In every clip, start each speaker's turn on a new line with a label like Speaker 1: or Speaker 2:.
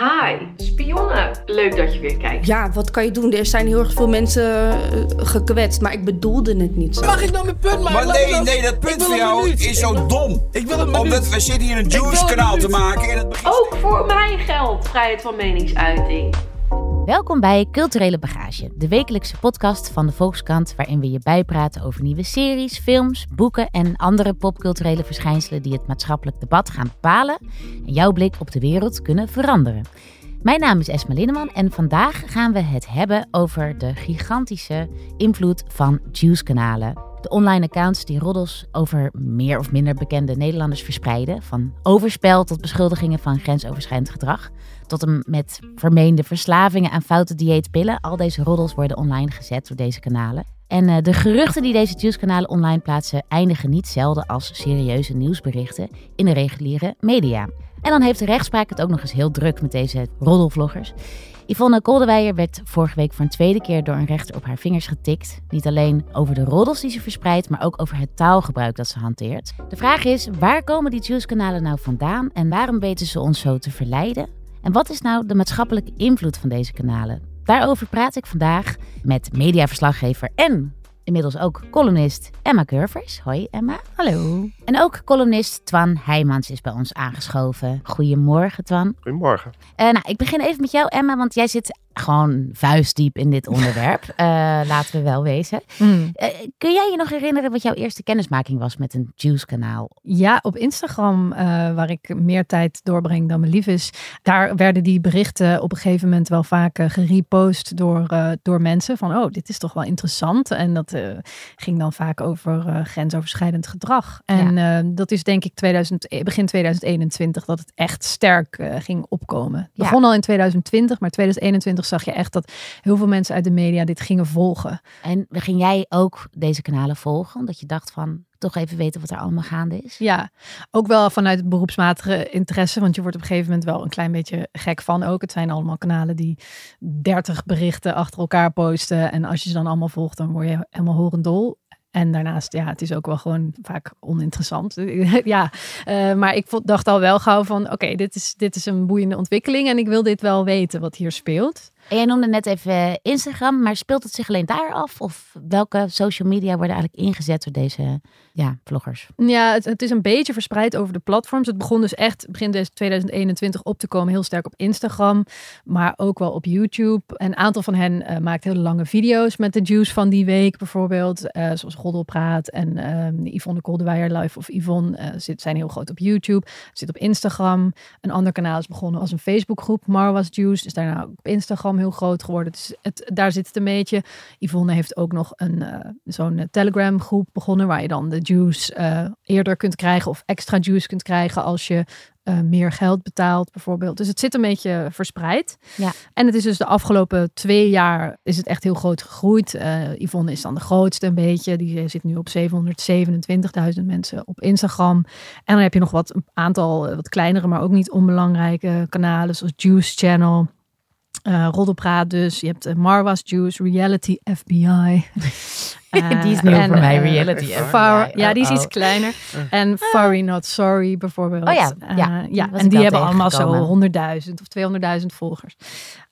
Speaker 1: Hi, spionnen. Leuk dat je weer kijkt.
Speaker 2: Ja, wat kan je doen? Er zijn heel erg veel mensen eh, gekwetst, maar ik bedoelde het niet zo.
Speaker 3: Mag ik nou mijn punt maken?
Speaker 4: Maar nee,
Speaker 3: dan-
Speaker 4: nee, dat punt van jou
Speaker 3: minuut.
Speaker 4: is zo dom.
Speaker 3: Ik wil minuut.
Speaker 4: Omdat we zitten hier een
Speaker 3: een
Speaker 4: kanaal te maken en het.
Speaker 1: Ook voor mij geldt vrijheid van meningsuiting.
Speaker 5: Welkom bij Culturele Bagage, de wekelijkse podcast van de Volkskrant, waarin we je bijpraten over nieuwe series, films, boeken en andere popculturele verschijnselen die het maatschappelijk debat gaan bepalen en jouw blik op de wereld kunnen veranderen. Mijn naam is Esma Linneman en vandaag gaan we het hebben over de gigantische invloed van Juice-kanalen. De online accounts die roddels over meer of minder bekende Nederlanders verspreiden. Van overspel tot beschuldigingen van grensoverschrijdend gedrag. Tot en met vermeende verslavingen aan foute dieetpillen. Al deze roddels worden online gezet door deze kanalen. En eh, de geruchten die deze Juice-kanalen online plaatsen eindigen niet zelden als serieuze nieuwsberichten in de reguliere media. En dan heeft de rechtspraak het ook nog eens heel druk met deze roddelvloggers. Yvonne Koldewijer werd vorige week voor een tweede keer door een rechter op haar vingers getikt. Niet alleen over de roddels die ze verspreidt, maar ook over het taalgebruik dat ze hanteert. De vraag is, waar komen die Juice-kanalen nou vandaan en waarom weten ze ons zo te verleiden? En wat is nou de maatschappelijke invloed van deze kanalen? Daarover praat ik vandaag met mediaverslaggever en inmiddels ook columnist Emma Curvers. Hoi Emma.
Speaker 6: Hallo.
Speaker 5: En ook columnist Twan Heijmans is bij ons aangeschoven. Goedemorgen Twan.
Speaker 6: Goedemorgen.
Speaker 5: Eh, nou, ik begin even met jou, Emma, want jij zit gewoon vuistdiep in dit onderwerp. Eh, laten we wel wezen.
Speaker 6: Hmm.
Speaker 5: Eh, kun jij je nog herinneren wat jouw eerste kennismaking was met een Juice-kanaal?
Speaker 6: Ja, op Instagram, eh, waar ik meer tijd doorbreng dan me lief is, daar werden die berichten op een gegeven moment wel vaak gerepost door, door mensen. Van, oh, dit is toch wel interessant. En dat ging dan vaak over grensoverschrijdend gedrag. En dat is denk ik 2000, eh, begin 2021 dat het echt sterk ging opkomen. Het
Speaker 5: Ja.
Speaker 6: begon al in 2020, maar 2021 zag je echt dat heel veel mensen uit de media dit gingen volgen.
Speaker 5: En ging jij ook deze kanalen volgen? Omdat je dacht van, toch even weten wat er allemaal gaande is?
Speaker 6: Ja, ook wel vanuit het beroepsmatige interesse. Want je wordt op een gegeven moment wel een klein beetje gek van ook. Het zijn allemaal kanalen die 30 berichten achter elkaar posten. En als je ze dan allemaal volgt, dan word je helemaal horendol. En daarnaast, ja, het is ook wel gewoon vaak oninteressant. ja, eh, maar ik dacht al wel gauw van, oké, dit, is, dit is een boeiende ontwikkeling. En ik wil dit wel weten wat hier speelt.
Speaker 5: En jij noemde net even Instagram, maar speelt het zich alleen daar af? Of welke social media worden eigenlijk ingezet door deze ja, vloggers?
Speaker 6: Ja, het, het is een beetje verspreid over de platforms. Het begon dus echt begin des- 2021 op te komen, heel sterk op Instagram, maar ook wel op YouTube. Een aantal van hen eh, maakt hele lange video's met de juice van die week, bijvoorbeeld, eh, zoals Goddelpraat en ehm Yvonne Koldewijer Live of Yvonne eh, zit, zijn heel groot op YouTube, zit op Instagram. Een ander kanaal is begonnen als een Facebookgroep, Marwas Juice, is daarna ook op Instagram heel groot geworden. Dus het, daar zit het een beetje. Yvonne heeft ook nog een eh, zo'n eh, Telegram groep begonnen waar je dan de juice eh, eerder kunt krijgen of extra juice kunt krijgen als je meer geld betaalt bijvoorbeeld. Dus het zit een beetje verspreid.
Speaker 5: Ja.
Speaker 6: En het is dus de afgelopen twee jaar is het echt heel groot gegroeid. Yvonne is dan de grootste een beetje. Die zit nu op 727.000 mensen op Instagram. En dan heb je nog wat een aantal wat kleinere, maar ook niet onbelangrijke kanalen zoals Juice Channel. Eh Roddelpraat dus. Je hebt eh, Marwas Juice, Reality FBI. Eh,
Speaker 5: Die is nieuw voor mij,
Speaker 6: eh,
Speaker 5: Reality
Speaker 6: Far- ja, die is
Speaker 5: Oh,
Speaker 6: iets
Speaker 5: oh.
Speaker 6: kleiner. En Furry Not Sorry bijvoorbeeld.
Speaker 5: Oh ja,
Speaker 6: Eh,
Speaker 5: ja,
Speaker 6: ja. en die hebben allemaal zo
Speaker 5: tegengekomen.
Speaker 6: 100.000 of 200.000 volgers.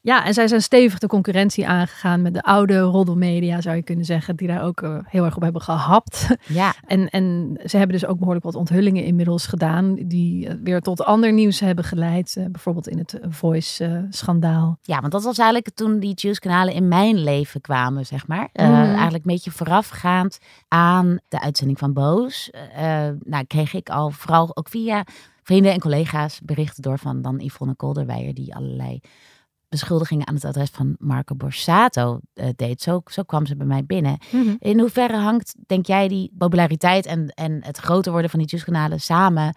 Speaker 6: Ja, en zij zijn stevig de concurrentie aangegaan met de oude roddelmedia, zou je kunnen zeggen, die daar ook eh, heel erg op hebben gehapt.
Speaker 5: Ja,
Speaker 6: En, en ze hebben dus ook behoorlijk wat onthullingen inmiddels gedaan, die eh, weer tot ander nieuws hebben geleid. Eh, bijvoorbeeld in het Voice-schandaal.
Speaker 5: ja, want dat was eigenlijk toen die Juice-kanalen in mijn leven kwamen, zeg maar. Eh,
Speaker 6: Mhm.
Speaker 5: Eigenlijk een beetje voorafgaand aan de uitzending van Boos. eh, nou, kreeg ik al vooral ook via vrienden en collega's berichten door van dan Yvonne Kolderweijer, die allerlei beschuldigingen aan het adres van Marco Borsato eh, deed. Zo, zo kwam ze bij mij binnen. In hoeverre hangt, denk jij, die populariteit en, en het groter worden van die juice-kanalen samen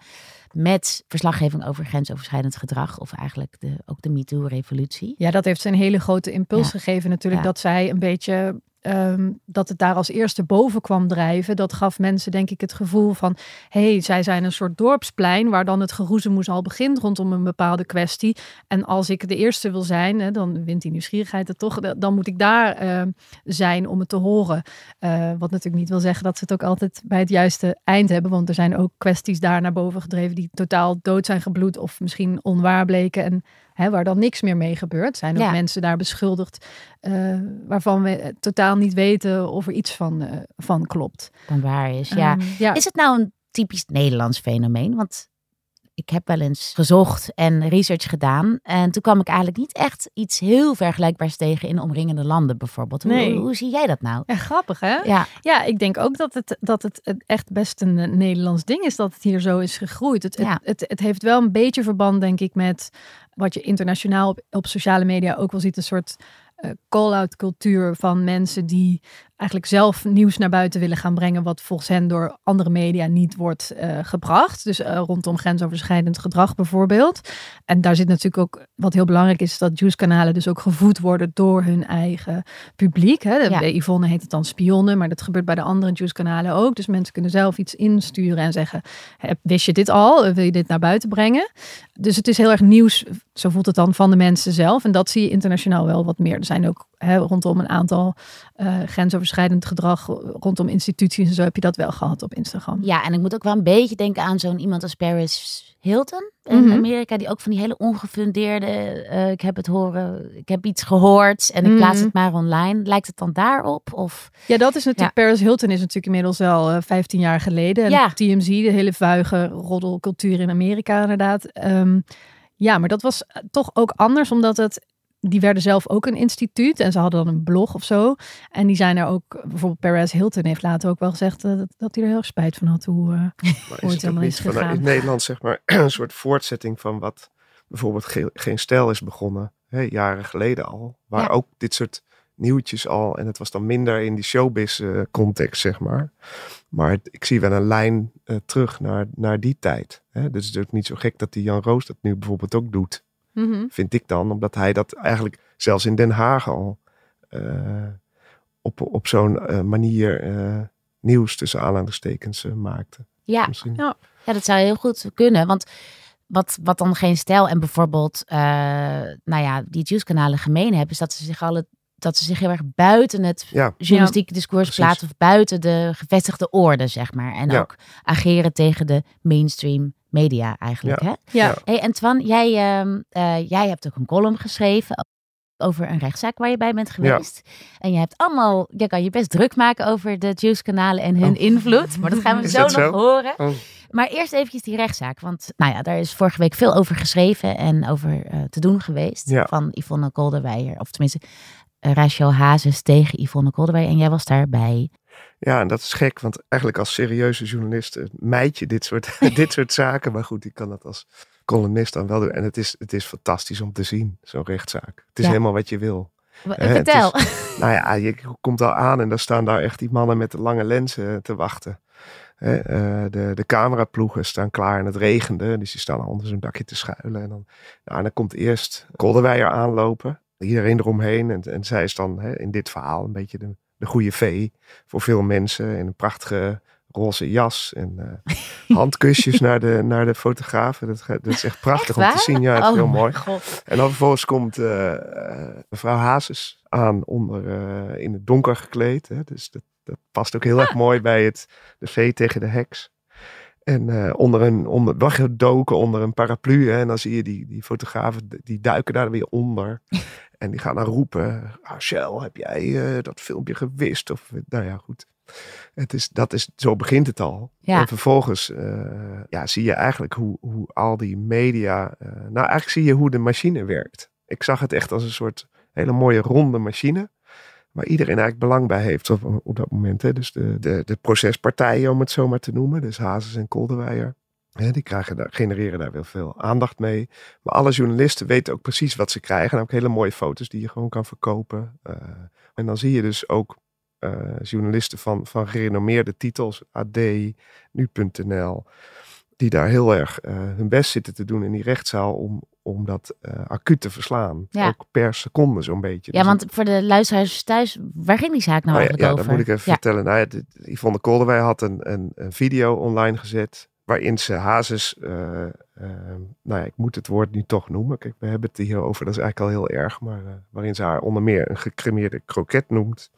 Speaker 5: met verslaggeving over grensoverschrijdend gedrag of eigenlijk de, ook de MeToo-revolutie?
Speaker 6: Ja, dat heeft ze een hele grote impuls
Speaker 5: Ja.
Speaker 6: gegeven natuurlijk.
Speaker 5: Ja.
Speaker 6: Dat zij een beetje ehm, dat het daar als eerste boven kwam drijven, dat gaf mensen denk ik het gevoel van, hé, hey, zij zijn een soort dorpsplein waar dan het geroezemoes al begint rondom een bepaalde kwestie. En als ik de eerste wil zijn, hè, dan wint die nieuwsgierigheid het toch, dan moet ik daar ehm, zijn om het te horen. Uh, wat natuurlijk niet wil zeggen dat ze het ook altijd bij het juiste eind hebben, want er zijn ook kwesties daar naar boven gedreven die totaal dood zijn gebloed of misschien onwaar bleken en hè, waar dan niks meer mee gebeurt. Zijn ook mensen daar beschuldigd uh, waarvan we totaal niet weten of er iets van, uh, van klopt.
Speaker 5: Dan waar is, ja. Um, ja. Is het nou een typisch Nederlands fenomeen? Want ik heb wel eens gezocht en research gedaan. En toen kwam ik eigenlijk niet echt iets heel vergelijkbaars tegen in omringende landen bijvoorbeeld. Hoe,
Speaker 6: nee.
Speaker 5: hoe zie jij dat nou?
Speaker 6: Ja, grappig hè?
Speaker 5: Ja,
Speaker 6: ja ik denk ook dat het, dat het echt best een uh, Nederlands ding is dat het hier zo is gegroeid. Het,
Speaker 5: ja.
Speaker 6: het, het, het, heeft wel een beetje verband denk ik met wat je internationaal op, op sociale media ook wel ziet. Een soort uh, call-out cultuur van mensen die eigenlijk zelf nieuws naar buiten willen gaan brengen, wat volgens hen door andere media niet wordt uh, gebracht. Dus uh, rondom grensoverschrijdend gedrag bijvoorbeeld. En daar zit natuurlijk ook, wat heel belangrijk is, dat juice-kanalen dus ook gevoed worden door hun eigen publiek. Hè.
Speaker 5: Ja.
Speaker 6: Bij Yvonne heet het dan spionnen, maar dat gebeurt bij de andere juice-kanalen ook. Dus mensen kunnen zelf iets insturen en zeggen, wist je dit al? Wil je dit naar buiten brengen? Dus het is heel erg nieuws, zo voelt het dan, van de mensen zelf. En dat zie je internationaal wel wat meer. Er zijn ook hè, rondom een aantal uh, grensoverschrijdend gedrag rondom instituties en zo heb je dat wel gehad op Instagram.
Speaker 5: Ja, en ik moet ook wel een beetje denken aan zo'n iemand als Paris Hilton in
Speaker 6: Mhm.
Speaker 5: Amerika, die ook van die hele ongefundeerde, uh, ik heb het horen, ik heb iets gehoord en ik plaats
Speaker 6: Mhm.
Speaker 5: het maar online. Lijkt het dan daarop? Of
Speaker 6: Ja, dat is natuurlijk, Paris Hilton is natuurlijk inmiddels uh, 15 jaar geleden. En
Speaker 5: Ja.
Speaker 6: TMZ, de hele vuige roddelcultuur in Amerika inderdaad. Um, ja, maar dat was toch ook anders, omdat het die werden zelf ook een instituut en ze hadden dan een blog of zo. En die zijn er ook, bijvoorbeeld Perez Hilton heeft later ook wel gezegd uh, dat, dat hij er heel erg spijt van had hoe, uh, hoe
Speaker 3: is
Speaker 6: het helemaal is
Speaker 3: vanuit
Speaker 6: gegaan.
Speaker 3: in Nederland zeg maar een soort voortzetting van wat bijvoorbeeld Ge Geen Stijl is begonnen, hè, jaren geleden al. Waar
Speaker 5: Ja.
Speaker 3: ook dit soort nieuwtjes al, en het was dan minder in die showbiz eh, context zeg maar. Maar het- ik zie wel een lijn eh, terug naar, naar die tijd. Hè. Dus het is ook niet zo gek dat die Jan Roos dat nu bijvoorbeeld ook doet.
Speaker 6: Mhm.
Speaker 3: vind ik dan. Omdat hij dat eigenlijk zelfs in Den Haag al eh, op, op zo'n eh, manier eh, nieuws tussen aanhalingstekens maakte.
Speaker 5: ja,
Speaker 3: Misschien.
Speaker 6: Ja.
Speaker 5: Ja, dat zou heel goed kunnen. Want wat, wat dan geen stijl en bijvoorbeeld, eh, nou ja, die juice-kanalen gemeen hebben, is dat ze zich alle dat ze zich heel erg buiten het
Speaker 3: Ja,
Speaker 5: journalistieke discours plaatsen of buiten de gevestigde orde, zeg maar. En
Speaker 3: Ja.
Speaker 5: ook ageren tegen de mainstream media eigenlijk.
Speaker 3: Ja.
Speaker 5: Hè?
Speaker 6: Ja.
Speaker 5: Hey, en Twan, jij, ehm, eh, jij hebt ook een column geschreven over een rechtszaak waar je bij bent geweest. En je hebt allemaal, je kan je best druk maken over de juice-kanalen en hun
Speaker 3: Oh.
Speaker 5: invloed. Maar dat gaan we zo
Speaker 3: dat
Speaker 5: nog
Speaker 3: zo?
Speaker 5: horen.
Speaker 3: Oh.
Speaker 5: Maar eerst eventjes die rechtszaak. Want nou ja, daar is vorige week veel over geschreven en over eh, te doen geweest.
Speaker 3: Ja.
Speaker 5: Van Yvonne Kolderweijer. Of tenminste, uh, Rachel Hazes tegen Yvonne Kolderweijer. En jij was daarbij.
Speaker 3: Ja, en dat is gek, want eigenlijk als serieuze journalist eh, mijd je dit soort, dit soort zaken. Maar goed, ik kan dat als columnist dan wel doen. En het is, het is fantastisch om te zien, zo'n rechtszaak. Het is
Speaker 5: Ja.
Speaker 3: helemaal wat je wil. Eh,
Speaker 5: Vertel.
Speaker 3: Nou ja, je komt al aan en dan staan daar echt die mannen met de lange lenzen te wachten. Eh, de, de cameraploegen staan klaar en het regende. Dus die staan onder zo'n dakje te schuilen. En dan, nou, dan komt eerst Kolderweijer aanlopen. Iedereen eromheen. En, en zij is dan in dit verhaal een beetje de, de goede vee voor veel mensen. In een prachtige roze jas en eh, handkusjes naar, de, naar de fotografen. Dat, gaat- dat is echt prachtig
Speaker 5: Echt
Speaker 3: om te zien. Ja, het is
Speaker 5: Oh
Speaker 3: heel
Speaker 5: mijn
Speaker 3: mooi.
Speaker 5: God.
Speaker 3: En dan vervolgens komt eh, mevrouw Hazes aan onder, eh, in het donker gekleed. Hè? Dus dat, dat past ook heel erg mooi bij het, de vee tegen de heks. En eh, onder een, onder, weggedoken onder een paraplu. Hè? En dan zie je die, die fotografen, die duiken daar weer onder. en die gaan dan roepen, Rachel, heb jij eh, dat filmpje gewist? Of, nou ja, goed. Het is, dat is, zo begint het al.
Speaker 5: Ja.
Speaker 3: En vervolgens eh, ja, zie je eigenlijk hoe, hoe al die media... eh, nou, eigenlijk zie je hoe de machine werkt. Ik zag het echt als een soort hele mooie ronde machine. Waar iedereen eigenlijk belang bij heeft op, dat moment. Hè. Dus de, de, de procespartijen, om het zo maar te noemen. Dus Hazes en Kolderweijer. Die krijgen daar, genereren daar wel veel aandacht mee. Maar alle journalisten weten ook precies wat ze krijgen. En ook hele mooie foto's die je gewoon kan verkopen. Eh, en dan zie je dus ook eh, journalisten van, van gerenommeerde titels. AD, Nu.nl. die daar heel erg eh, hun best zitten te doen in die rechtszaal om, om dat uh, acuut te verslaan.
Speaker 5: Ja.
Speaker 3: Ook per seconde zo'n beetje.
Speaker 5: Ja,
Speaker 3: Dus
Speaker 5: want voor de luisteraars thuis, waar ging die zaak nou
Speaker 3: Oh ja,
Speaker 5: eigenlijk
Speaker 3: ja,
Speaker 5: over?
Speaker 3: dat moet ik even
Speaker 5: Ja.
Speaker 3: vertellen. Nou ja, Yvonne Kolderwij had een, een, een video online gezet. Waarin ze Hazes, eh, nou ja, ik moet het woord nu toch noemen. Kijk, we hebben het hier over, dat is eigenlijk al heel erg. Maar waarin ze haar onder meer een gecremeerde kroket noemt.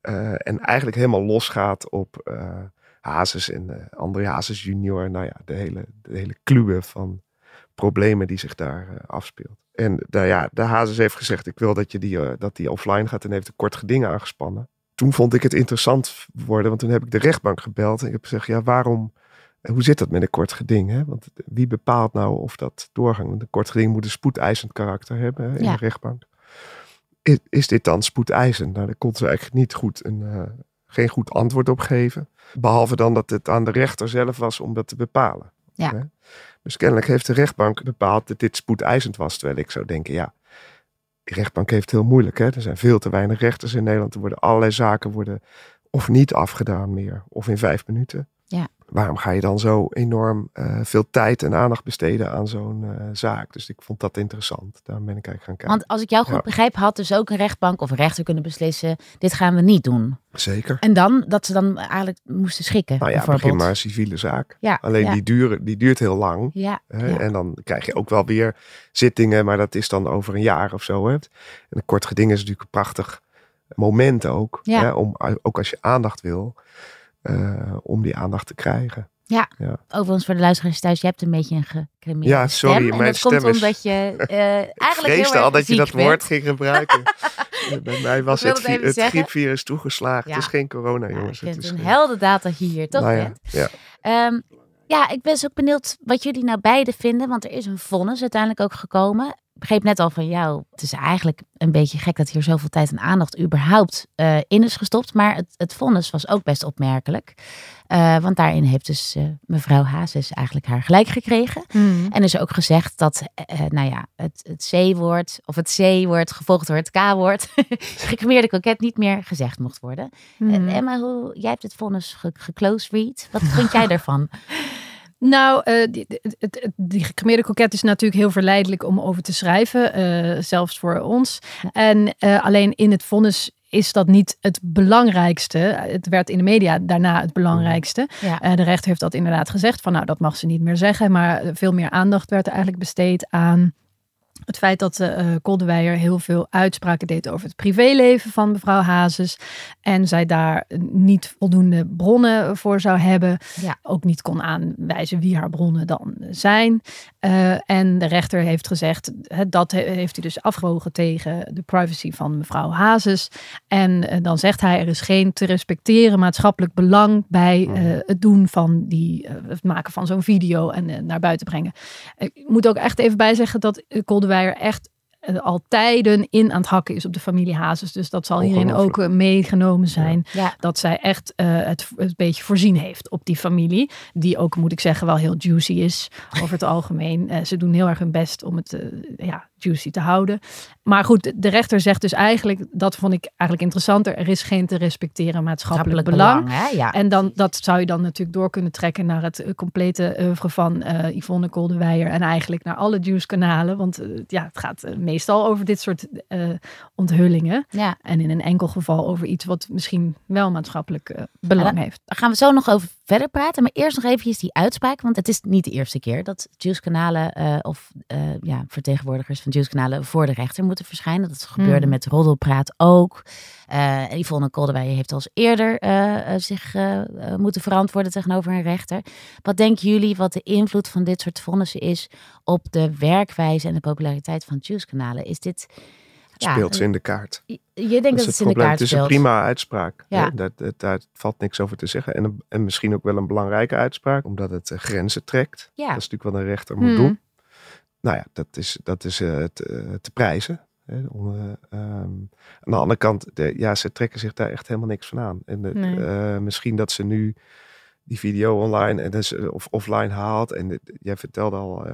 Speaker 3: En eigenlijk helemaal losgaat op Hazes en eh André Hazes junior. Nou ja, de hele, de hele kluwe van problemen die zich daar eh, afspeelt. En nou ja, de Hazes heeft gezegd, ik wil dat, je die, eh, dat die offline gaat en heeft een kort geding aangespannen. Toen vond ik het interessant worden, want toen heb ik de rechtbank gebeld en ik heb gezegd, ja waarom, hoe zit dat met een kort geding? Hè? Want wie bepaalt nou of dat doorgaat? Want een kort geding moet een spoedeisend karakter hebben hè, in
Speaker 5: Ja.
Speaker 3: de rechtbank. Is, is dit dan spoedeisend? Nou, daar kon ze eigenlijk niet goed een, geen goed antwoord op geven. Behalve dan dat het aan de rechter zelf was om dat te bepalen.
Speaker 5: Ja.
Speaker 3: Dus kennelijk heeft de rechtbank bepaald dat dit spoedeisend was. Terwijl ik zou denken, ja, de rechtbank heeft het heel moeilijk. Hè? Er zijn veel te weinig rechters in Nederland. Er worden allerlei zaken worden of niet afgedaan meer. Of in vijf minuten.
Speaker 5: Ja.
Speaker 3: Waarom ga je dan zo enorm eh, veel tijd en aandacht besteden aan zo'n eh, zaak? Dus ik vond dat interessant. Daarom ben ik eigenlijk gaan kijken.
Speaker 5: Want als ik jou goed
Speaker 3: Ja.
Speaker 5: begrijp, had dus ook een rechtbank of een rechter kunnen beslissen, dit gaan we niet doen.
Speaker 3: Zeker.
Speaker 5: En dan, dat ze dan eigenlijk moesten schikken,
Speaker 3: Nou ja, begin maar een civiele zaak.
Speaker 5: Ja,
Speaker 3: Alleen
Speaker 5: ja.
Speaker 3: die, duren, die duurt heel lang.
Speaker 5: Ja,
Speaker 3: Hè? En dan krijg je ook wel weer zittingen, maar dat is dan over een jaar of zo. Hè? En een kort geding is natuurlijk een prachtig moment ook. Hè? Om, ook als je aandacht wil, eh, om die aandacht te krijgen.
Speaker 5: Overigens voor de luisteraars thuis, je hebt een beetje een gecremeerde
Speaker 3: Ja, sorry,
Speaker 5: stem. En
Speaker 3: mijn
Speaker 5: dat komt
Speaker 3: stem is-
Speaker 5: omdat je eh eigenlijk heel
Speaker 3: al dat je dat
Speaker 5: bent.
Speaker 3: woord ging gebruiken. Bij mij was het,
Speaker 5: het
Speaker 3: vi- griepvirus toegeslagen.
Speaker 5: Ja.
Speaker 3: Het is geen corona,
Speaker 5: Ja,
Speaker 3: jongens. het is
Speaker 5: een helder dat je hier toch
Speaker 3: Nou ja,
Speaker 5: bent.
Speaker 3: ja.
Speaker 5: Ehm, ja, ik ben dus ook benieuwd wat jullie nou beide vinden. Want er is een vonnis uiteindelijk ook gekomen. Ik begreep net al van jou. Het is eigenlijk een beetje gek dat hier zoveel tijd en aandacht überhaupt eh, in is gestopt. Maar het, het vonnis was ook best opmerkelijk. Eh, want daarin heeft dus eh, mevrouw Hazes eigenlijk haar gelijk gekregen.
Speaker 6: Hmm.
Speaker 5: En is ook gezegd dat, nou ja, het, het C-woord of het C-woord gevolgd door het K-woord, gecremeerde koket niet meer gezegd mocht worden. Eh, Emma, hoe, jij hebt het vonnis ge- geclose read. Wat vond jij daarvan?
Speaker 6: Nou, eh, die, het- die gecremeerde koket is natuurlijk heel verleidelijk om over te schrijven, eh, zelfs voor ons. En eh, alleen in het vonnis is dat niet het belangrijkste. Het werd in de media daarna het belangrijkste.
Speaker 5: Ja.
Speaker 6: De rechter heeft dat inderdaad gezegd, van nou dat mag ze niet meer zeggen. Maar veel meer aandacht werd er eigenlijk besteed aan het feit dat Koldewijer heel veel uitspraken deed over het privéleven van mevrouw Hazes. En zij daar niet voldoende bronnen voor zou hebben.
Speaker 5: Ja.
Speaker 6: Ook niet kon aanwijzen wie haar bronnen dan zijn. Eh, en de rechter heeft gezegd, dat he- heeft hij dus afgewogen tegen de privacy van mevrouw Hazes. En dan zegt hij, er is geen te respecteren maatschappelijk belang bij eh, het doen van die, het maken van zo'n video en naar buiten brengen. Ik moet ook echt even bijzeggen dat eh, Koldewijer echt eh, al tijden in aan het hakken is op de familie Hazes. Dus dat zal hierin ook eh, meegenomen zijn.
Speaker 5: Ja.
Speaker 6: Dat zij echt eh, het een beetje voorzien heeft op die familie. Die ook, moet ik zeggen, wel heel juicy is over het algemeen. Ze doen heel erg hun best om het ja, juicy te houden. Maar goed, de rechter zegt dus eigenlijk, dat vond ik eigenlijk interessanter. Er is geen te respecteren maatschappelijk belang.
Speaker 5: hè? Ja.
Speaker 6: En dan, dat zou je dan natuurlijk door kunnen trekken naar het eh, complete oeuvre van eh Yvonne Koldewijer. En eigenlijk naar alle Juice-kanalen. Want eh, ja, het gaat meestal over dit soort onthullingen.
Speaker 5: ja.
Speaker 6: En in een enkel geval over iets wat misschien wel maatschappelijk belang heeft.
Speaker 5: Daar gaan we zo nog over verder praten. Maar eerst nog even die uitspraak. Want het is niet de eerste keer dat Juice-kanalen eh, of ja, vertegenwoordigers van Juice-kanalen voor de rechter moeten verschijnen. Dat gebeurde
Speaker 6: Mhm.
Speaker 5: met Roddelpraat ook. En Yvonne Kolderweijer heeft al eens eerder eh, eh, zich moeten verantwoorden tegenover een rechter. Wat denken jullie wat de invloed van dit soort vonnissen is op de werkwijze en de populariteit van Juice-kanalen? Is dit...
Speaker 3: Het
Speaker 5: ja,
Speaker 3: speelt ze in de kaart.
Speaker 5: Je denkt dat, het in de kaart
Speaker 3: Het is een prima uitspraak.
Speaker 5: Ja.
Speaker 3: daar valt niks over te zeggen. En, een- en misschien ook wel een belangrijke uitspraak, omdat het grenzen trekt.
Speaker 5: Ja.
Speaker 3: Dat is natuurlijk wat een rechter moet
Speaker 6: Hmm.
Speaker 3: doen. Nou ja, dat is, dat is eh, te, eh, te prijzen. Hè. Om, eh, ehm, aan de andere kant, de, ja, ze trekken zich daar echt helemaal niks van aan. En de-
Speaker 6: Nee.
Speaker 3: misschien dat ze nu die video online en dus, of offline haalt. En jij vertelde al,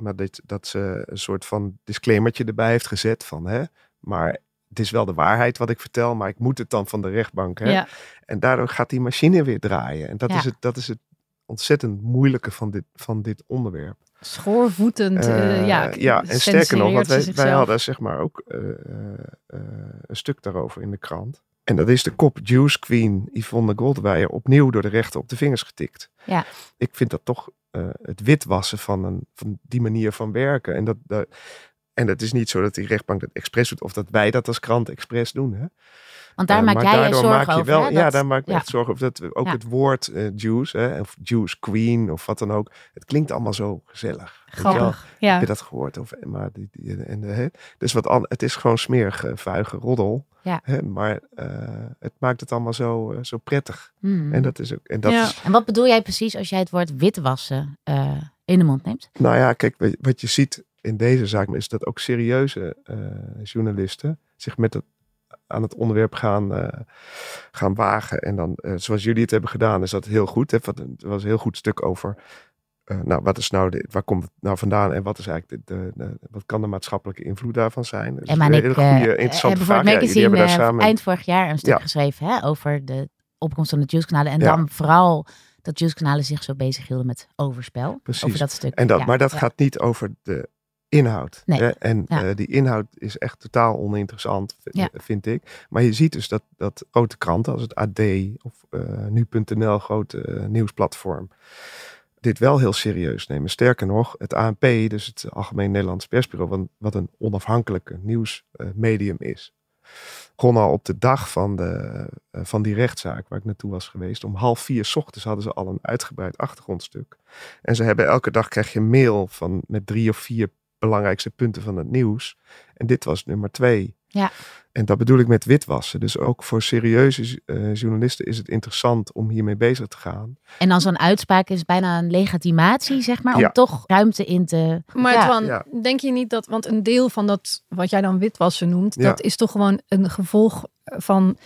Speaker 3: maar dit, dat ze een soort van disclaimertje erbij heeft gezet van, hè, maar het is wel de waarheid wat ik vertel, maar ik moet het dan van de rechtbank. Hè?
Speaker 6: Ja.
Speaker 3: En daardoor gaat die machine weer draaien. En dat,
Speaker 5: Ja.
Speaker 3: is, het, dat is het ontzettend moeilijke van dit, van dit onderwerp.
Speaker 6: Schoorvoetend, uh,
Speaker 3: Uh,
Speaker 6: ja.
Speaker 3: ja, en sterker nog, want wij, hadden zeg maar ook eh, eh, eh, een stuk daarover in de krant. En dat is de kop Juice Queen Yvonne Goldweijer opnieuw door de rechter op de vingers getikt.
Speaker 5: Ja.
Speaker 3: Ik vind dat toch eh, het witwassen van, een, van die manier van werken. En dat, dat, en het is niet zo dat die rechtbank dat expres doet of dat wij dat als krant expres doen. Hè?
Speaker 5: Want daar
Speaker 3: Eh,
Speaker 5: maak jij je zorgen
Speaker 3: maak je
Speaker 5: over.
Speaker 3: wel,
Speaker 5: hè?
Speaker 3: Ja,
Speaker 5: Dat-
Speaker 3: daar maak ik echt zorgen over. Dat ook het woord eh, juice, hè, of juice queen, of wat dan ook. Het klinkt allemaal zo gezellig.
Speaker 6: Grappig, ja.
Speaker 3: Heb je dat gehoord? Of, maar die, die, en, hè? Dus wat an, het is gewoon smerig, vuige roddel.
Speaker 5: Ja.
Speaker 3: Hè? Maar eh, het maakt het allemaal zo, eh, zo prettig.
Speaker 5: Hmm.
Speaker 3: En dat is ook. En dat
Speaker 6: Ja.
Speaker 3: is,
Speaker 5: En wat bedoel jij precies als jij het woord witwassen eh, in de mond neemt?
Speaker 3: nou ja, kijk, wat- je ziet in deze zaak is dat ook serieuze eh, journalisten zich met het aan het onderwerp gaan, eh, gaan wagen. En dan, eh, zoals jullie het hebben gedaan, is dat heel goed. Hè? Er was een heel goed stuk over. eh, nou, wat is nou de, waar komt het nou vandaan en wat is eigenlijk de, de, de- wat kan de maatschappelijke invloed daarvan zijn? Dus
Speaker 5: En maar
Speaker 3: een hele goede,
Speaker 5: hebben
Speaker 3: interessante
Speaker 5: het
Speaker 3: vraag. Ja, jullie
Speaker 5: magazine
Speaker 3: hebben daar samen.
Speaker 5: eind vorig jaar een stuk
Speaker 3: Ja.
Speaker 5: geschreven hè, over de opkomst van de Juice-kanalen. En
Speaker 3: Ja.
Speaker 5: dan vooral dat Juice-kanalen zich zo bezighielden met overspel.
Speaker 3: Precies.
Speaker 5: Over dat stuk.
Speaker 3: En dat,
Speaker 5: ja,
Speaker 3: maar dat gaat niet over de inhoud.
Speaker 5: Nee.
Speaker 3: En
Speaker 5: Ja.
Speaker 3: eh, die inhoud is echt totaal oninteressant,
Speaker 5: Ja.
Speaker 3: vind ik. Maar je ziet dus dat, dat grote kranten als het AD of eh, nu.nl, grote eh, nieuwsplatform, dit wel heel serieus nemen. Sterker nog, het ANP, dus het Algemeen Nederlands Persbureau, wat, wat een onafhankelijke nieuwsmedium is, begon al op de dag van, de, van die rechtszaak waar ik naartoe was geweest. Om half vier 's ochtends hadden ze al een uitgebreid achtergrondstuk. En ze hebben elke dag krijg je mail van met drie of vier belangrijkste punten van het nieuws. En dit was nummer twee.
Speaker 5: Ja.
Speaker 3: En dat bedoel ik met witwassen. Dus ook voor serieuze eh, journalisten is het interessant om hiermee bezig te gaan.
Speaker 5: En dan zo'n uitspraak is bijna een legitimatie, zeg maar, om
Speaker 3: Ja.
Speaker 5: toch ruimte in te...
Speaker 6: Maar
Speaker 5: Ja.
Speaker 6: Twan,
Speaker 3: Ja.
Speaker 6: denk je niet dat, want een deel van dat, wat jij dan witwassen noemt,
Speaker 3: Ja.
Speaker 6: dat is toch gewoon een gevolg van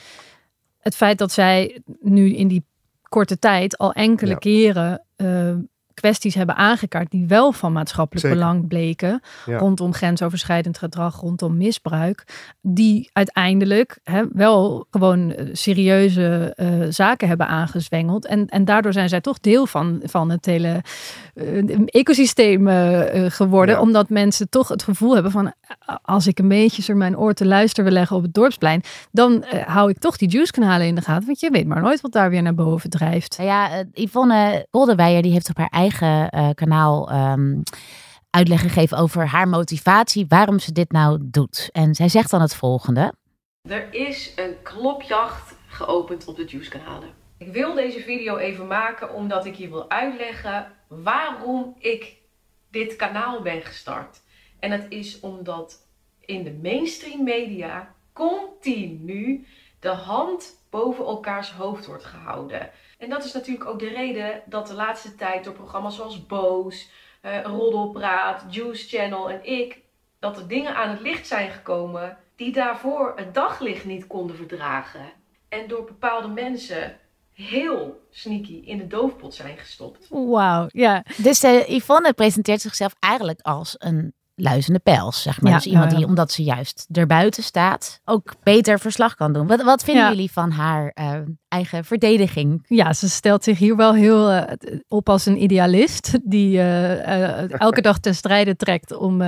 Speaker 6: het feit dat zij nu in die korte tijd al enkele
Speaker 3: Ja.
Speaker 6: keren eh, kwesties hebben aangekaart die wel van maatschappelijk
Speaker 3: Zeker.
Speaker 6: belang bleken,
Speaker 3: Ja.
Speaker 6: rondom grensoverschrijdend gedrag, rondom misbruik, die uiteindelijk hè, wel gewoon eh, serieuze eh, zaken hebben aangezwengeld. En, en daardoor zijn zij toch deel van, van het hele eh, ecosysteem geworden.
Speaker 3: Ja.
Speaker 6: Omdat mensen toch het gevoel hebben van als ik een beetje zo mijn oor te luisteren wil leggen op het dorpsplein, dan hou ik toch die juice-kanalen in de gaten. Want je weet maar nooit wat daar weer naar boven drijft.
Speaker 5: Nou ja, Yvonne Goldenweijer die heeft op haar eigen eh, kanaal ehm, uitleg gegeven over haar motivatie, waarom ze dit nou doet. En zij zegt dan het volgende.
Speaker 1: Er is een klopjacht geopend op de Juice-kanalen. Ik wil deze video even maken omdat ik je wil uitleggen waarom ik dit kanaal ben gestart. En dat is omdat in de mainstream media continu de hand boven elkaars hoofd wordt gehouden. En dat is natuurlijk ook de reden dat de laatste tijd door programma's zoals Boos, eh, Roddelpraat, Juice Channel en ik, dat er dingen aan het licht zijn gekomen die daarvoor het daglicht niet konden verdragen. En door bepaalde mensen heel sneaky in de doofpot zijn gestopt.
Speaker 6: Wauw, ja.
Speaker 5: Dus eh, Yvonne presenteert zichzelf eigenlijk als een luizende pels, zeg maar.
Speaker 6: Ja,
Speaker 5: dus iemand die, omdat ze juist erbuiten staat, ook beter verslag kan doen. Wat, wat vinden
Speaker 6: Ja.
Speaker 5: jullie van haar eh, eigen verdediging?
Speaker 6: Ja, ze stelt zich hier wel heel eh, op als een idealist. Die eh, elke dag ten strijde trekt om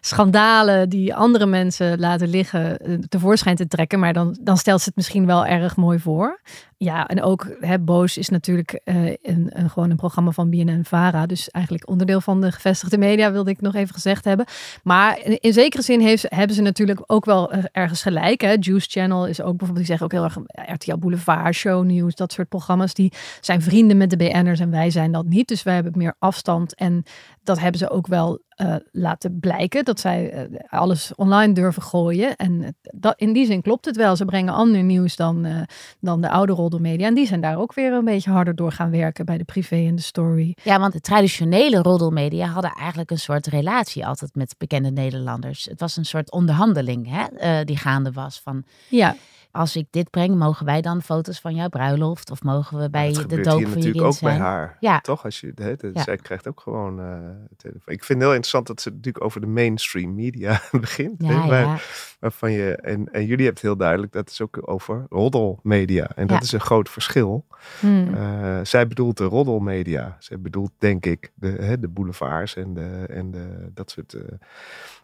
Speaker 6: schandalen die andere mensen laten liggen tevoorschijn te trekken. Maar dan, dan stelt ze het misschien wel erg mooi voor. Ja, en ook hè, Boos is natuurlijk eh, een, een, gewoon een programma van BNN Vara. Dus eigenlijk onderdeel van de gevestigde media, wilde ik nog even gezegd hebben. Maar in, zekere zin heeft, hebben ze natuurlijk ook wel ergens gelijk. Hè? Juice Channel is ook bijvoorbeeld, die zeggen ook heel erg RTL Boulevard, Show News, dat soort programma's. Die zijn vrienden met de BN'ers en wij zijn dat niet. Dus wij hebben meer afstand. En dat hebben ze ook wel eh, laten blijken. Dat zij eh, alles online durven gooien. En eh, dat, in die zin klopt het wel. Ze brengen ander nieuws dan, dan de oude roddelmedia. En die zijn daar ook weer een beetje harder door gaan werken bij de privé en de story.
Speaker 5: Ja, want de traditionele roddelmedia hadden eigenlijk een soort relatie altijd met bekende Nederlanders. Het was een soort onderhandeling hè, die gaande was van
Speaker 6: Ja,
Speaker 5: als ik dit breng, mogen wij dan foto's van jouw bruiloft? Of mogen we bij de doop van je
Speaker 3: natuurlijk
Speaker 5: kind
Speaker 3: ook bij haar.
Speaker 5: Ja.
Speaker 3: Toch? Als je, hè, de-
Speaker 5: Ja.
Speaker 3: Zij krijgt ook gewoon eh, telefoon. Ik vind het heel interessant dat ze natuurlijk over de mainstream media begint.
Speaker 5: Ja,
Speaker 3: waar-. Waarvan je, en, en jullie hebben het heel duidelijk, dat is ook over roddelmedia. En dat is een groot verschil.
Speaker 6: Hmm.
Speaker 3: Eh, zij bedoelt de roddelmedia. Zij bedoelt, denk ik, de, hè, de boulevards en, de, en de, dat soort. eh,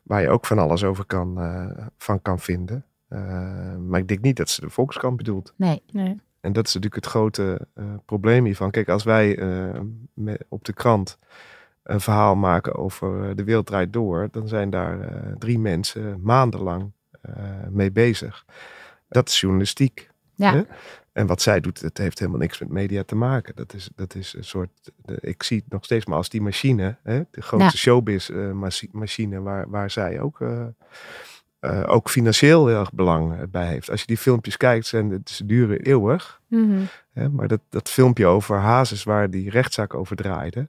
Speaker 3: waar je ook van alles over kan, van kan vinden. Eh, maar ik denk niet dat ze de Volkskrant bedoelt.
Speaker 5: Nee,
Speaker 6: Nee.
Speaker 3: En dat is natuurlijk het grote eh, probleem hiervan. Kijk, als wij eh, me- op de krant een verhaal maken over de wereld draait door, dan zijn daar eh, drie mensen maandenlang eh, mee bezig. Dat is journalistiek.
Speaker 5: Ja.
Speaker 3: Hè? En wat zij doet, dat heeft helemaal niks met media te maken. Dat is, dat is een soort, de- ik zie het nog steeds maar als die machine, hè? de grootste
Speaker 5: Ja.
Speaker 3: showbiz eh, machi- machine, waar, waar zij ook, eh, ook financieel heel erg belang eh, bij heeft. Als je die filmpjes kijkt, zijn, het- ze duren eeuwig.
Speaker 6: Mhm.
Speaker 3: Hè, maar dat, dat filmpje over Hazes, waar die rechtszaak over draaide,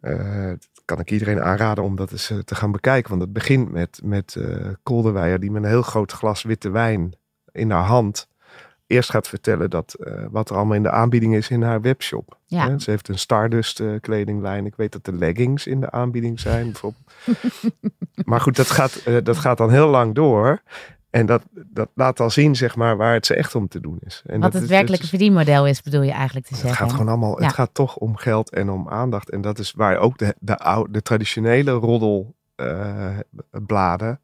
Speaker 3: eh, dat kan ik iedereen aanraden om dat eens te gaan bekijken. Want het begint met, met Kolderweijer, die met een heel groot glas witte wijn in haar hand eerst gaat vertellen dat, eh, wat er allemaal in de aanbieding is in haar webshop.
Speaker 5: Ja.
Speaker 3: Hè, ze heeft een Stardust eh, kledinglijn. Ik weet dat de leggings in de aanbieding zijn. Bijvoorbeeld. maar goed, dat gaat, eh, dat gaat dan heel lang door. En dat, dat laat al zien, zeg maar, waar het ze echt om te doen is. En
Speaker 5: wat
Speaker 3: dat
Speaker 5: het werkelijke
Speaker 3: is-
Speaker 5: verdienmodel is, bedoel je eigenlijk te
Speaker 3: het
Speaker 5: zeggen.
Speaker 3: gaat gewoon allemaal,
Speaker 5: Ja.
Speaker 3: het gaat toch om geld en om aandacht. En dat is waar ook de, de, oude, de traditionele roddelbladen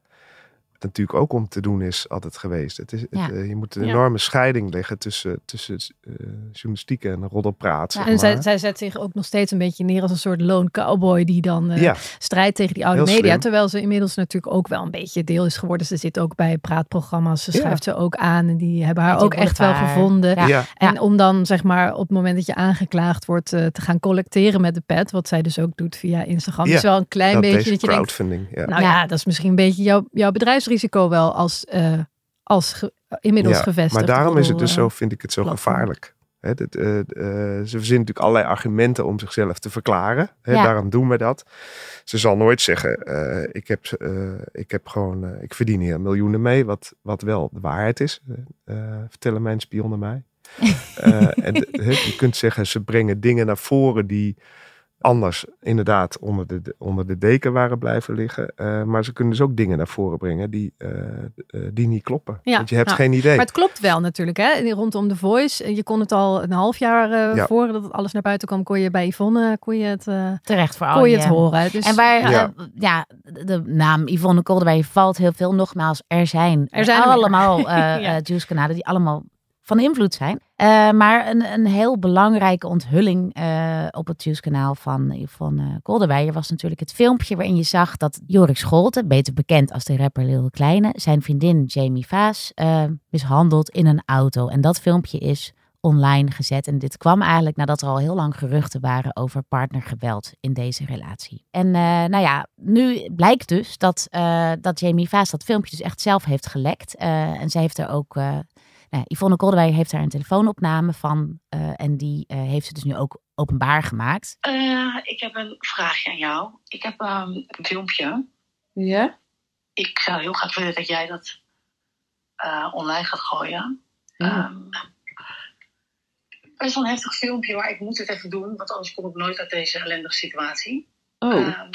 Speaker 3: natuurlijk ook om te doen is altijd geweest. Het is, het,
Speaker 5: Ja.
Speaker 3: eh, je moet een
Speaker 2: Ja.
Speaker 3: enorme scheiding leggen tussen, tussen eh, journalistiek en roddelpraat.
Speaker 5: Ja,
Speaker 3: zeg
Speaker 6: En zij, zij zet zich ook nog steeds een beetje neer als een soort lone cowboy die dan eh,
Speaker 3: ja,
Speaker 6: strijdt tegen die oude
Speaker 3: Heel
Speaker 6: media.
Speaker 3: slim.
Speaker 6: Terwijl ze inmiddels natuurlijk ook wel een beetje deel is geworden. Ze zit ook bij praatprogramma's. Ze
Speaker 3: Ja.
Speaker 6: schrijft ze ook aan en die hebben haar ook echt wel gevonden.
Speaker 5: Ja.
Speaker 3: ja.
Speaker 6: En om dan zeg maar op het moment dat je aangeklaagd wordt eh, te gaan collecteren met de pet, wat zij dus ook doet via Instagram,
Speaker 3: Ja,
Speaker 6: is wel een klein
Speaker 3: dat
Speaker 6: beetje dat je denkt, nou ja, dat is misschien een beetje jouw, jouw bedrijfsrisico wel als, eh, als ge- inmiddels
Speaker 3: Ja,
Speaker 6: gevestigd.
Speaker 3: Maar daarom is het dus zo, vind ik het zo
Speaker 6: platform.
Speaker 3: gevaarlijk. Dat, eh, eh, ze verzinnen natuurlijk allerlei argumenten om zichzelf te verklaren.
Speaker 5: Ja.
Speaker 3: Daarom doen we dat. Ze zal nooit zeggen, eh, ik, heb, eh, ik heb gewoon, eh, ik verdien hier miljoenen mee, wat, wat wel de waarheid is. Eh, vertellen mijn spionnen mij. Eh, en je kunt zeggen, ze brengen dingen naar voren die anders inderdaad onder de, de- onder de deken waren blijven liggen. Eh, maar ze kunnen dus ook dingen naar voren brengen die, eh, eh, die niet kloppen.
Speaker 6: Ja,
Speaker 3: Want je hebt
Speaker 6: ja.
Speaker 3: geen idee.
Speaker 6: Maar het klopt wel natuurlijk, hè? Rondom The Voice. Je kon het al een half jaar eh
Speaker 3: Ja.
Speaker 6: voor dat het alles naar buiten kwam, kon je bij Yvonne kon je het, eh,
Speaker 5: Terecht voor al
Speaker 6: kon je het horen. Dus,
Speaker 5: En waar,
Speaker 3: Ja.
Speaker 5: de naam Yvonne Kolderwij valt heel veel. Nogmaals, er zijn,
Speaker 6: Er zijn
Speaker 5: allemaal eh
Speaker 6: Ja.
Speaker 5: eh, Juice-kanalen die allemaal van invloed zijn. Eh, maar een, een heel belangrijke onthulling eh, op het Juice-kanaal van Yvonne Kolderweijer was natuurlijk het filmpje waarin je zag dat Jorik Scholten, beter bekend als de rapper Lil Kleine, zijn vriendin Jamie Vaas eh, mishandeld in een auto. En dat filmpje is online gezet. En dit kwam eigenlijk nadat er al heel lang geruchten waren over partnergeweld in deze relatie. En eh, nou ja, nu blijkt dus dat, eh, dat Jamie Vaas dat filmpje dus echt zelf heeft gelekt. Eh, en zij heeft er ook... eh nou, Yvonne Kolderwij heeft daar een telefoonopname van. eh, en die eh, heeft ze dus nu ook openbaar gemaakt.
Speaker 4: Eh, ik heb een vraagje aan jou. Ik heb ehm, een filmpje.
Speaker 1: Ja?
Speaker 4: Ik zou heel graag willen dat jij dat eh, online gaat gooien.
Speaker 1: Ja.
Speaker 4: Ehm, het is wel een heftig filmpje, maar ik moet het even doen, want anders kom ik nooit uit deze ellendige situatie.
Speaker 1: Oh.
Speaker 4: Ehm,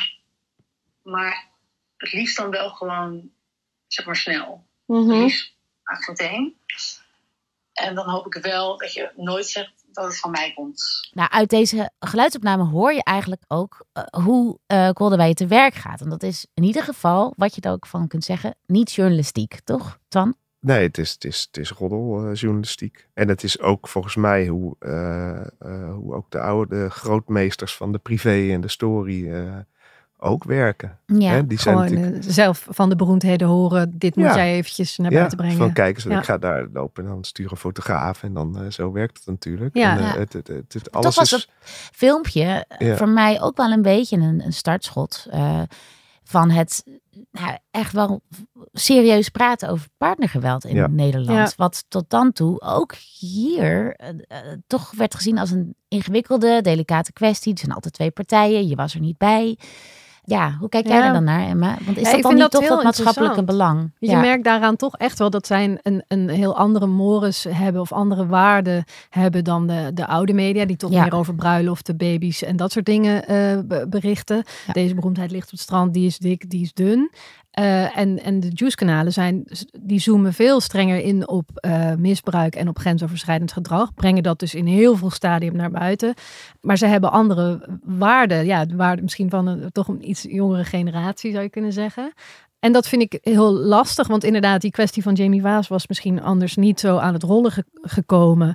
Speaker 4: maar het liefst dan wel gewoon, zeg maar snel.
Speaker 1: Mhm.
Speaker 4: Het liefst meteen. En dan hoop ik wel dat je nooit zegt dat het van mij komt.
Speaker 5: Nou, uit deze geluidsopname hoor je eigenlijk ook eh, hoe eh Kolderwij te werk gaat. En dat is in ieder geval, wat je er ook van kunt zeggen, niet journalistiek, toch, Tan?
Speaker 3: Nee, het is, het is, het is roddeljournalistiek. en het is ook volgens mij hoe, eh, eh, hoe ook de oude grootmeesters van de privé en de story eh, ook werken.
Speaker 5: Ja.
Speaker 3: Hè, die zijn
Speaker 6: gewoon
Speaker 3: natuurlijk,
Speaker 6: eh, zelf van de beroemdheden horen. Dit moet
Speaker 3: Ja.
Speaker 6: jij eventjes naar
Speaker 3: ja,
Speaker 6: buiten brengen.
Speaker 3: van kijk eens,
Speaker 6: Ja.
Speaker 3: ik ga daar lopen en dan stuur een fotograaf en dan eh, zo werkt het natuurlijk.
Speaker 6: Ja.
Speaker 3: en, eh,
Speaker 5: Ja.
Speaker 3: het, het, het, het- alles
Speaker 5: was
Speaker 3: is,
Speaker 5: het- filmpje
Speaker 3: Ja.
Speaker 5: voor mij ook wel een beetje een, een startschot eh, van het nou, echt wel serieus praten over partnergeweld in
Speaker 3: Ja.
Speaker 5: Nederland.
Speaker 6: Ja.
Speaker 5: Wat tot dan toe ook hier toch werd gezien als een ingewikkelde, delicate kwestie. Er zijn altijd twee partijen, je was er niet bij. Ja, hoe kijk jij
Speaker 6: Ja.
Speaker 5: daar dan naar, Emma? Want is
Speaker 6: Ja,
Speaker 5: dat dan niet
Speaker 6: dat
Speaker 5: toch
Speaker 6: heel
Speaker 5: dat maatschappelijke belang?
Speaker 6: Je
Speaker 5: Ja.
Speaker 6: merkt daaraan toch echt wel dat zij een, een heel andere mores hebben of andere waarden hebben dan de, de oude media, die toch meer over bruiloften, baby's en dat soort dingen eh, be- berichten. Deze beroemdheid ligt op het strand, die is dik, die is dun. Eh, en, en de juice-kanalen zijn, die zoomen veel strenger in op eh, misbruik en op grensoverschrijdend gedrag. Brengen dat dus in heel veel stadium naar buiten. Maar ze hebben andere waarden. Ja, de waarden misschien van een, toch een iets jongere generatie, zou je kunnen zeggen. En dat vind ik heel lastig, want inderdaad, die kwestie van Jamie Waas was misschien anders niet zo aan het rollen ge- gekomen.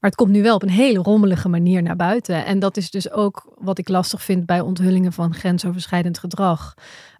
Speaker 6: Maar het komt nu wel op een hele rommelige manier naar buiten. En dat is dus ook wat ik lastig vind bij onthullingen van grensoverschrijdend gedrag.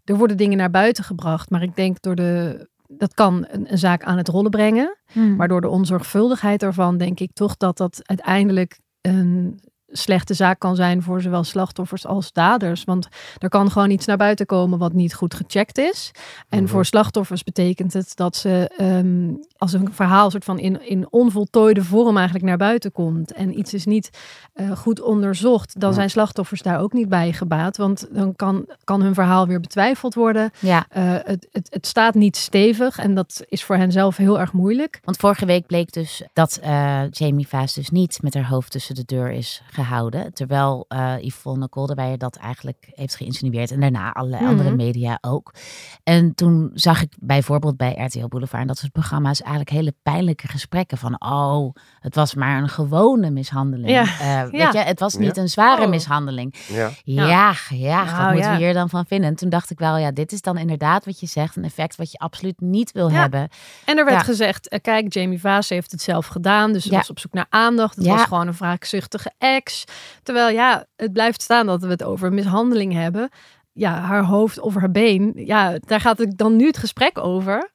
Speaker 6: Er worden dingen naar buiten gebracht, maar ik denk door de. Dat kan een, een zaak aan het rollen brengen.
Speaker 5: Hmm.
Speaker 6: Maar door de onzorgvuldigheid daarvan denk ik toch dat dat uiteindelijk een slechte zaak kan zijn voor zowel slachtoffers als daders. Want er kan gewoon iets naar buiten komen wat niet goed gecheckt is. En voor slachtoffers betekent het dat ze ehm, als een verhaal soort van in, in onvoltooide vorm eigenlijk naar buiten komt. En iets is niet eh, goed onderzocht, dan
Speaker 3: Ja.
Speaker 6: zijn slachtoffers daar ook niet bij gebaat. Want dan kan, kan hun verhaal weer betwijfeld worden.
Speaker 5: Ja,
Speaker 6: Eh, het, het, het staat niet stevig en dat is voor hen zelf heel erg moeilijk.
Speaker 5: want vorige week bleek dus dat eh, Jamie Vaas dus niet met haar hoofd tussen de deur is gehouden. Terwijl Yvonne Kolderweijer dat eigenlijk heeft geïnsinueerd. En daarna allerlei
Speaker 6: Mhm.
Speaker 5: andere media ook. En toen zag ik bijvoorbeeld bij RTL Boulevard en dat soort programma's eigenlijk hele pijnlijke gesprekken van oh, het was maar een gewone mishandeling.
Speaker 6: Ja.
Speaker 5: Eh, weet
Speaker 6: Ja.
Speaker 5: je, het was niet
Speaker 3: Ja.
Speaker 5: een zware
Speaker 6: Oh.
Speaker 5: mishandeling.
Speaker 3: Ja.
Speaker 5: Ja, ja,
Speaker 6: Nou,
Speaker 5: wat moeten
Speaker 6: ja.
Speaker 5: we hier dan van vinden? En toen dacht ik wel, ja, dit is dan inderdaad wat je zegt, een effect wat je absoluut niet wil
Speaker 6: Ja.
Speaker 5: hebben.
Speaker 6: En er werd
Speaker 5: Ja.
Speaker 6: gezegd, eh, kijk, Jamie Vaas heeft het zelf gedaan. Dus ze
Speaker 5: Ja.
Speaker 6: was op zoek naar aandacht. Het
Speaker 5: Ja.
Speaker 6: was gewoon een wraakzuchtige ex. Terwijl ja, het blijft staan dat we het over mishandeling hebben. Ja, haar hoofd of haar been. Ja, daar gaat het dan nu het gesprek over.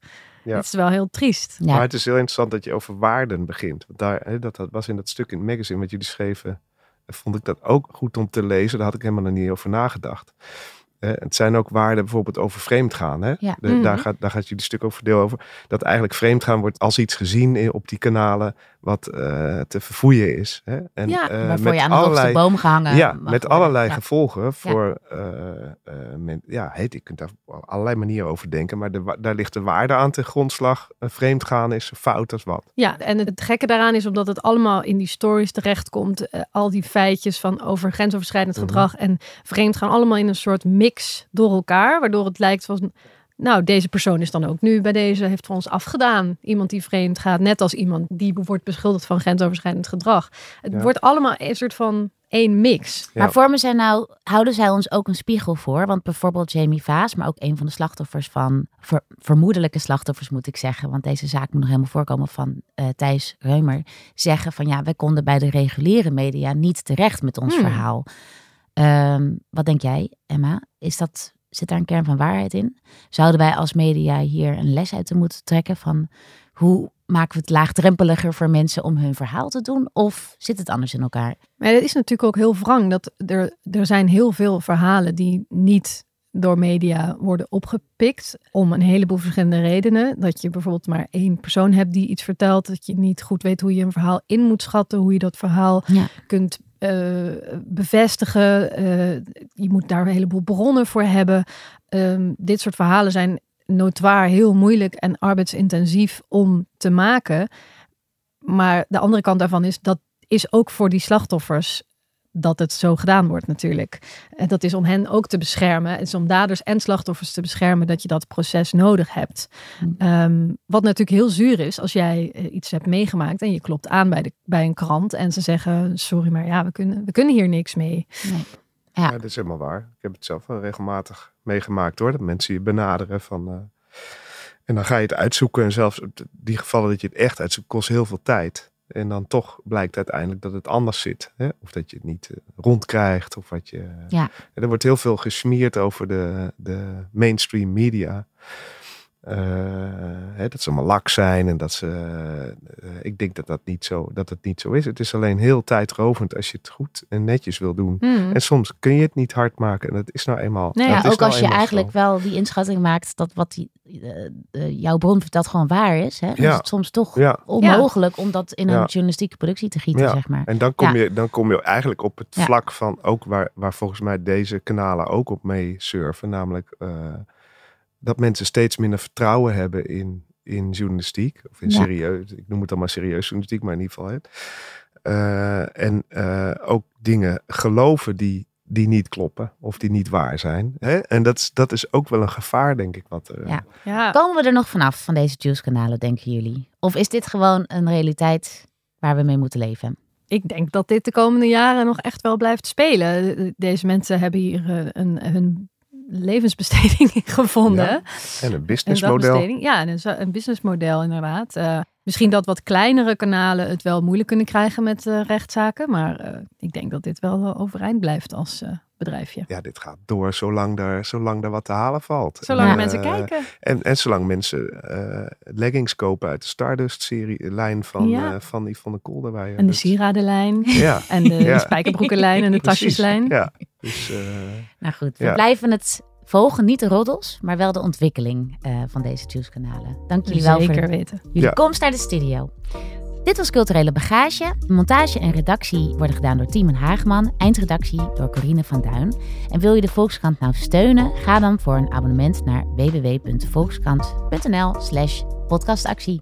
Speaker 3: Ja.
Speaker 6: Het is wel heel triest.
Speaker 5: Ja.
Speaker 3: Maar het is heel interessant dat je over waarden begint. Want daar, hè, dat, dat was in dat stuk in het magazine wat jullie schreven. Vond ik dat ook goed om te lezen. Daar had ik helemaal nog niet over nagedacht. Eh, het zijn ook waarden bijvoorbeeld over vreemdgaan. Hè?
Speaker 5: Ja.
Speaker 3: De-
Speaker 6: Mhm.
Speaker 3: daar, gaat, daar gaat jullie stuk over deel over. Dat eigenlijk vreemdgaan wordt als iets gezien op die kanalen wat eh, te verfoeien is. Hè? En,
Speaker 6: Ja,
Speaker 3: eh,
Speaker 5: Waarvoor
Speaker 3: met
Speaker 5: je aan de
Speaker 3: allerlei-
Speaker 5: boom gehangen
Speaker 3: ja, met
Speaker 5: worden.
Speaker 3: allerlei
Speaker 5: Ja.
Speaker 3: gevolgen voor eh, men, ja, heet, je kunt daar op allerlei manieren over denken, maar de, daar ligt de waarde aan ten grondslag. Vreemdgaan is fout als wat.
Speaker 6: Ja, en het gekke daaraan is omdat het allemaal in die stories terechtkomt. al die feitjes van over grensoverschrijdend
Speaker 3: Mhm.
Speaker 6: gedrag en vreemd gaan allemaal in een soort mix door elkaar. Waardoor het lijkt van, nou, deze persoon is dan ook nu bij deze, heeft voor ons afgedaan. Iemand die vreemd gaat, net als iemand die wordt beschuldigd van grensoverschrijdend gedrag. Het
Speaker 3: Ja.
Speaker 6: wordt allemaal een soort van één mix.
Speaker 3: Ja.
Speaker 5: Maar vormen zij nou, houden zij ons ook een spiegel voor? Want bijvoorbeeld Jamie Vaas, maar ook een van de slachtoffers van, ver- vermoedelijke slachtoffers moet ik zeggen, want deze zaak moet nog helemaal voorkomen van eh, Thijs Reumer, zeggen van ja, wij konden bij de reguliere media niet terecht met ons
Speaker 6: Hmm.
Speaker 5: verhaal. Ehm, wat denk jij, Emma? Is dat, zit daar een kern van waarheid in? Zouden wij als media hier een les uit te moeten trekken van hoe maken we het laagdrempeliger voor mensen om hun verhaal te doen? Of zit het anders in elkaar?
Speaker 6: Maar het is natuurlijk ook heel wrang dat er, er zijn heel veel verhalen die niet door media worden opgepikt om een heleboel verschillende redenen. Dat je bijvoorbeeld maar één persoon hebt die iets vertelt, dat je niet goed weet hoe je een verhaal in moet schatten, hoe je dat verhaal
Speaker 5: Ja.
Speaker 6: kunt bevestigen. Eh, je moet daar een heleboel bronnen voor hebben. Ehm, dit soort verhalen zijn notoir heel moeilijk en arbeidsintensief om te maken. Maar de andere kant daarvan is dat is ook voor die slachtoffers dat het zo gedaan wordt natuurlijk. En dat is om hen ook te beschermen. Het is om daders en slachtoffers te beschermen dat je dat proces nodig hebt.
Speaker 5: Hmm.
Speaker 6: Ehm, wat natuurlijk heel zuur is als jij eh, iets hebt meegemaakt en je klopt aan bij, de, bij een krant en ze zeggen sorry, maar ja, we kunnen, we kunnen hier niks mee.
Speaker 5: Nee.
Speaker 3: Ja.
Speaker 5: Ja.
Speaker 3: dat is helemaal waar. Ik heb het zelf wel regelmatig meegemaakt hoor. Dat mensen je benaderen van. eh, en dan ga je het uitzoeken. En zelfs op die gevallen dat je het echt uitzoekt, kost heel veel tijd. En dan toch blijkt uiteindelijk dat het anders zit. Hè? Of dat je het niet eh, rondkrijgt. Of wat je.
Speaker 5: Ja.
Speaker 3: En er wordt heel veel gesmeerd over de, de mainstream media. Eh, hè, dat ze allemaal lak zijn en dat ze. eh, ik denk dat dat, niet zo, dat het niet zo is. Het is alleen heel tijdrovend als je het goed en netjes wil doen.
Speaker 6: Hmm.
Speaker 3: En soms kun je het niet hard maken. En dat is nou eenmaal.
Speaker 5: Nou ja, ook
Speaker 3: nou
Speaker 5: als je eigenlijk
Speaker 3: zo.
Speaker 5: wel die inschatting maakt dat wat die, eh, jouw bron vertelt gewoon waar is. Hè? Dan
Speaker 3: Ja.
Speaker 5: is het soms toch
Speaker 3: Ja.
Speaker 5: onmogelijk om dat in een journalistieke productie te gieten, zeg maar.
Speaker 3: En dan kom, je, dan kom je eigenlijk op het vlak van ook waar, waar volgens mij deze kanalen ook op mee surfen. Namelijk dat mensen steeds minder vertrouwen hebben in, in journalistiek. Of in
Speaker 5: Ja.
Speaker 3: serieus, ik noem het dan maar serieus journalistiek, maar in ieder geval het. Eh, en eh, ook dingen geloven die, die niet kloppen of die niet waar zijn. Hè? En dat is, dat is ook wel een gevaar, denk ik. Wat er,
Speaker 5: Ja.
Speaker 6: Ja.
Speaker 5: Komen we er nog vanaf van deze Juice-kanalen, denken jullie? Of is dit gewoon een realiteit waar we mee moeten leven?
Speaker 6: Ik denk dat dit de komende jaren nog echt wel blijft spelen. Deze mensen hebben hier eh, een, hun levensbesteding in gevonden.
Speaker 3: Ja, En een businessmodel.
Speaker 6: Ja, en een, businessmodel inderdaad. Eh, misschien dat wat kleinere kanalen het wel moeilijk kunnen krijgen met eh, rechtszaken. Maar eh, ik denk dat dit wel overeind blijft als bedrijfje.
Speaker 3: Ja, dit gaat door zolang er, zolang er wat te halen valt.
Speaker 6: Zolang mensen kijken.
Speaker 3: En, en zolang mensen leggings kopen uit de Stardust-serie, lijn van,
Speaker 6: Ja.
Speaker 3: van Yvonne Kolderweijer.
Speaker 6: En de sieradenlijn.
Speaker 3: Ja,
Speaker 6: En de
Speaker 3: Ja.
Speaker 6: spijkerbroekenlijn en de tasjeslijn.
Speaker 3: Ja, dus eh,
Speaker 5: Nou goed, we
Speaker 3: Ja.
Speaker 5: blijven het volgen. Niet de roddels, maar wel de ontwikkeling eh, van deze Juice-kanalen. Dank jullie wel voor
Speaker 6: Zeker weten.
Speaker 5: jullie
Speaker 3: Ja.
Speaker 5: komst naar de studio. Dit was Culturele Bagage. Montage en redactie worden gedaan door Timon Haagman. Eindredactie door Corine van Duin. En wil je de Volkskrant nou steunen? Ga dan voor een abonnement naar www.volkskrant.nl slash podcastactie.